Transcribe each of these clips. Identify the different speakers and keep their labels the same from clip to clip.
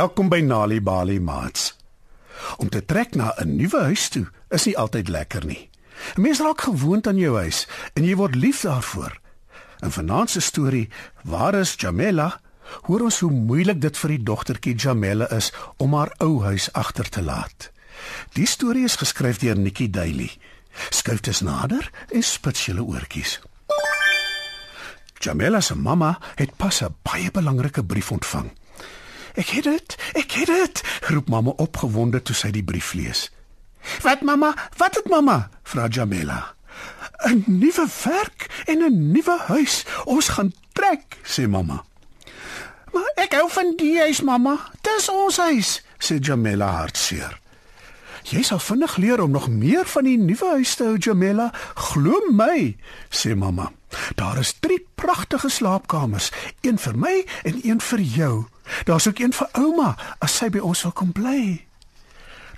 Speaker 1: Welkom by Nali Bali Mats. Om te trek na 'n nuwe huis toe is nie altyd lekker nie. 'n Mens raak gewoond aan jou huis en jy word lief daarvoor. In vanaand se storie, waar is Jamela? Hoor ons hoe moeilik dit vir die dogtertjie Jamela is om haar ou huis agter te laat. Die storie is geskryf deur Nikki Daily. Skuif dit nader en spits julle oortjies. Jamela se mamma het pas 'n baie belangrike brief ontvang. "Ek het dit, ek het dit," roep mamma opgewonde toe sy die brief lees. "Wat mamma? Wat het mamma?" vra Jamela. "’n Nuwe werk en 'n nuwe huis. Ons gaan trek," sê mamma. "Maar ek hou van die huis, mamma. Dis ons huis," sê Jamela hartseer. Jy sal vinnig leer om nog meer van die nuwe huis te hou, Jamela. Glo my, sê mamma. Daar is drie pragtige slaapkamers, een vir my en een vir jou. Daar's ook een vir ouma as sy by ons wil kom bly.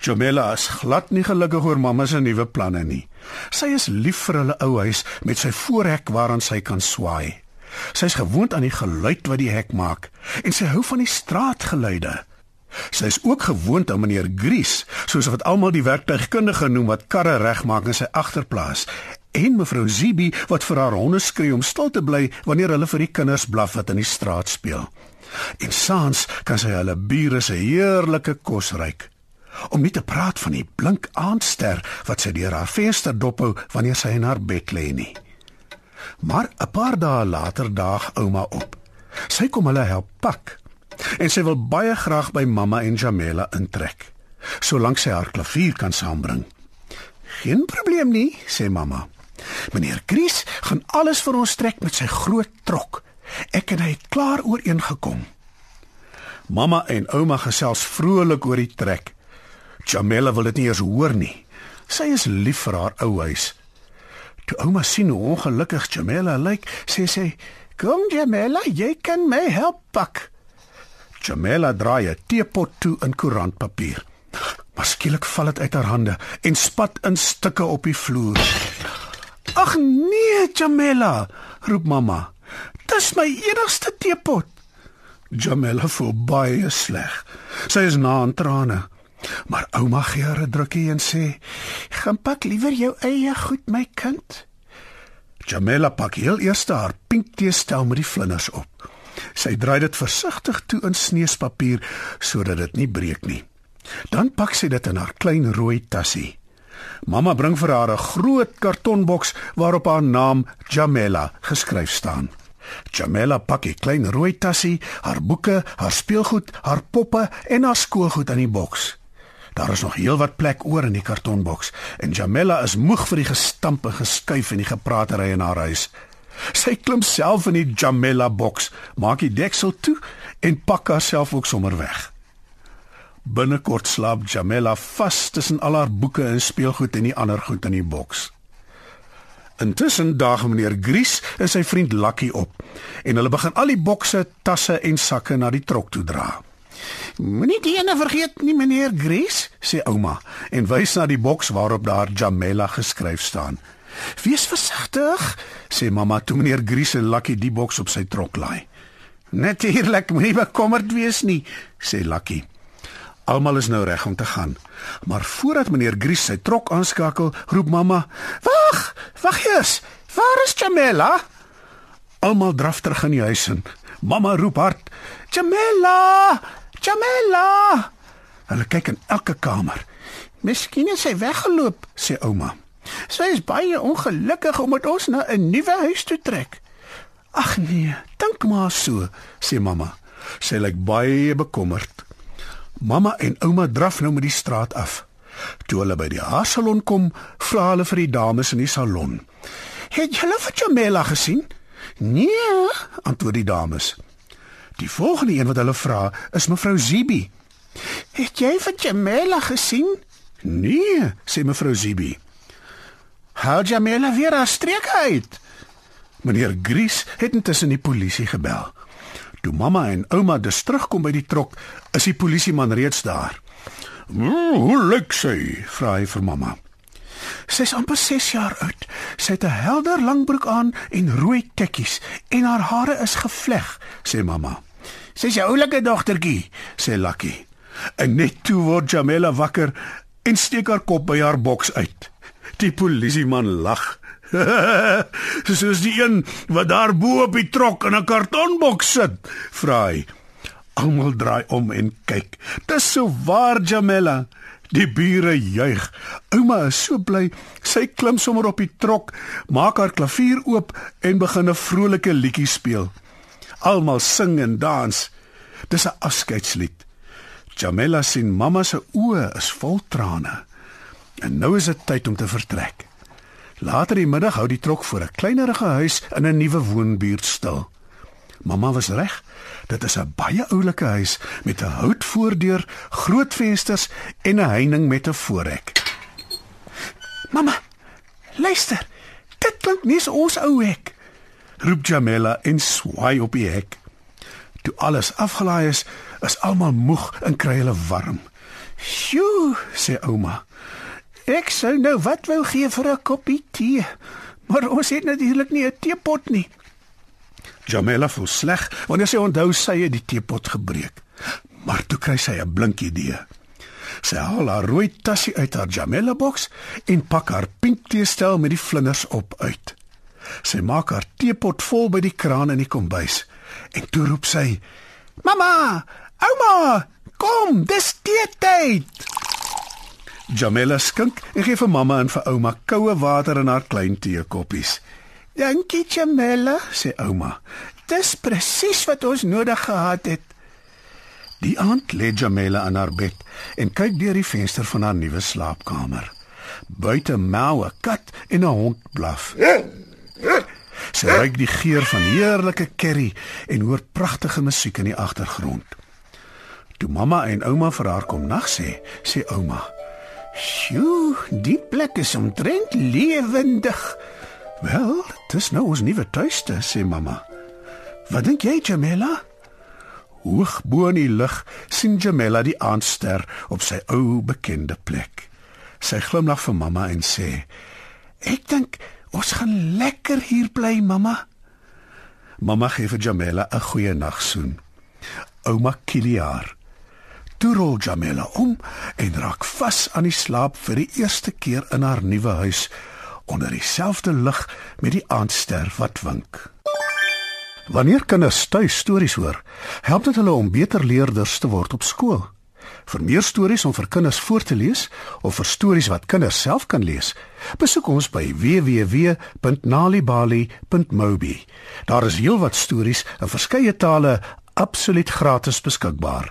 Speaker 1: Jamela is glad nie gelukkig oor mamma se nuwe planne nie. Sy is lief vir hulle ou huis met sy voorhek waaraan sy kan swaai. Sy's gewoond aan die geluid wat die hek maak en sy hou van die straatgeluide. Sy is ook gewoond aan meneer Gries, soos wat almal die werktuigkundige noem wat karre regmaak in sy agterplaas, en mevrou Zibi wat vir haar honde skree om stil te bly wanneer hulle vir die kinders blaf wat in die straat speel. En saans kan sy hulle bure se heerlike kos ruik. Om nie te praat van die blink aandster wat sy deur haar venster dophou wanneer sy in haar bed lê nie. Maar 'n paar dae later daag ouma op. Sy kom hulle help pak. En sy wil baie graag by mamma en Jamela intrek, solank sy haar klavier kan saambring. Geen probleem nie, sê mamma. Meneer Chris gaan alles vir ons trek met sy groot trok. Ek en hy het klaar ooreengekom. Mamma en ouma gesels vrolik oor die trek. Jamela wil dit nie eers hoor nie. Sy is lief vir haar ou huis. Toe ouma sien hoe ongelukkig Jamela lyk, sê sy: "Kom Jamela, jy kan my help pak." Jamela draai 'n teepot toe in koerantpapier. Maar skielik val dit uit haar hande en spat in stukke op die vloer. Ag nee, Jamela, roep mamma. Dis my enigste teepot. Jamela voel baie sleg. Sy is na aan trane. Maar ouma gee haar 'n drukkie en sê: "Gaan pak liewer jou eie goed, my kind." Jamela pak heel eers haar pink teestel met die vlinders op. Sy draai dit versigtig toe in sneespapier sodat dit nie breek nie. Dan pak sy dit in haar klein rooi tassie. Mamma bring vir haar 'n groot kartonboks waarop haar naam Jamela geskryf staan. Jamela pak 'n klein rooi tassie, haar boeke, haar speelgoed, haar poppe en haar skoolgoed in die boks. Daar is nog heelwat plek oor in die kartonboks en Jamela is moeg vir die gestamp en geskuif en die gepraatery in haar huis. Sy klim self in die Jamela boks, maak die deksel toe en pak haarself ook sommer weg. Binnekort slaap Jamela vas tussen al haar boeke en speelgoed en die ander goed in die boks. Intussen daag meneer Gries en sy vriend Lucky op en hulle begin al die bokse, tasse en sakke na die trok toe dra. Moenie die ene vergeet nie meneer Gries, sê ouma en wys na die boks waarop daar Jamela geskryf staan. Wees versigtig, sê mamma toe meneer Gries en Lucky die boks op sy trok laai. Natuurlik, moenie bekommerd wees nie, sê Lucky. Almal is nou reg om te gaan. Maar voordat meneer Gries sy trok aanskakel, roep mamma: "Wag! Wag eers! Waar is Jamela?" Almal draf terug in die huis in. Mamma roep hard: "Jamela! Jamela!" Hulle kyk in elke kamer. "Miskien het sy weggeloop," sê ouma. "Sy is baie ongelukkig omdat ons na 'n nuwe huis toe trek." "Ag nee, dink maar so," sê mamma. Sy lyk baie bekommerd. Mamma en ouma draf nou met die straat af. Toe hulle by die haarsalon kom, vra hulle vir die dames in die salon: "Het julle vir Jamela gesien?" "Nee," antwoord die dames. Die volgende een wat hulle vra, is mevrou Zibi. "Het jy vir Jamela gesien?" "Nee," sê mevrou Zibi. "Hou Jamela weer haar streek uit." Meneer Gries het intussen die polisie gebel. Toe mamma en ouma dus terugkom by die trok, is die polisieman reeds daar. "Mm, "Hoe lyk sy?" vra hy vir mamma. "Sy's amper 6 jaar oud. Sy het 'n helder lang broek aan en rooi tekkies en haar hare is gevleg," sê mamma. Sy's 'n oulike dogtertjie, sê Lucky. En net toe word Jamela wakker en steek haar kop by haar boks uit. Die polisieman lag. Soos die een wat daar bo op die trok in 'n kartonboks sit, vra hy. Almal draai om en kyk. Dis so waar Jamela. Die bure juig. Ouma is so bly. Sy klim sommer op die trok, maak haar klavier oop en begin 'n vrolike liedjie speel. Almal sing en dans. Dis 'n afskeidslied. Jamela sien mamma se oë is vol trane. En nou is dit tyd om te vertrek. Later die middag hou die trok voor 'n kleinerige huis in 'n nuwe woonbuurt stil. Mamma was reg. Dit is 'n baie oulike huis met 'n houtvoordeur, groot vensters en 'n heining met 'n voorhek. Mamma, luister. Dit klink nie so ons ou hek. Roep Jamela en swaai op die hek. Toe alles afgelaai is, is almal moeg en kry hulle warm. "Sjoe," sê ouma. "Ek sou nou wat wou gee vir 'n koppie tee, maar ons het natuurlik nie 'n teepot nie." Jamela voel sleg wanneer sy onthou sy het die teepot gebreek. Maar toe kry sy 'n blink idee. Sy haal haar rooi tassie uit haar Jamela boks en pak haar pink teestel met die vlinders op uit. Sy maak haar teepot vol by die kraan in die kombuis en toe roep sy: "Mamma, ouma, kom, dis teetyd." Jamela skink en gee vir mamma en vir ouma koue water in haar klein teekoppies. "Dankie, Jamela," sê ouma. "Dis presies wat ons nodig gehad het." Die aand lê Jamela in haar bed en kyk deur die venster van haar nuwe slaapkamer. Buite meau 'n kat en 'n hond blaf. Sy ruik die geur van heerlike curry en hoor pragtige musiek in die agtergrond. Toe mamma en ouma vir haar kom nag sê, sê ouma: "Sjoe, die plek is omtrent lewendig." "Wel, dis nou ons nuwe tuiste," sê mamma. "Wat dink jy, Jamela?" Hoog bo in die lug sien Jamela die aandster op sy ou bekende plek. Sy glimlag vir mamma en sê: "Ek dink ons gaan lekker hier bly, mamma." Mamma gee vir Jamela 'n goeie nagsoen. Ouma Kiliaar. Toe rol Jamela om en raak vas aan die slaap vir die eerste keer in haar nuwe huis onder dieselfde lig met die aandster wat wink. Wanneer kinders tuis stories hoor, help dit hulle om beter leerders te word op skool. Vir meer stories om vir kinders voor te lees of vir stories wat kinders self kan lees, besoek ons by www.nalibali.mobi. Daar is heelwat stories in verskeie tale absoluut gratis beskikbaar.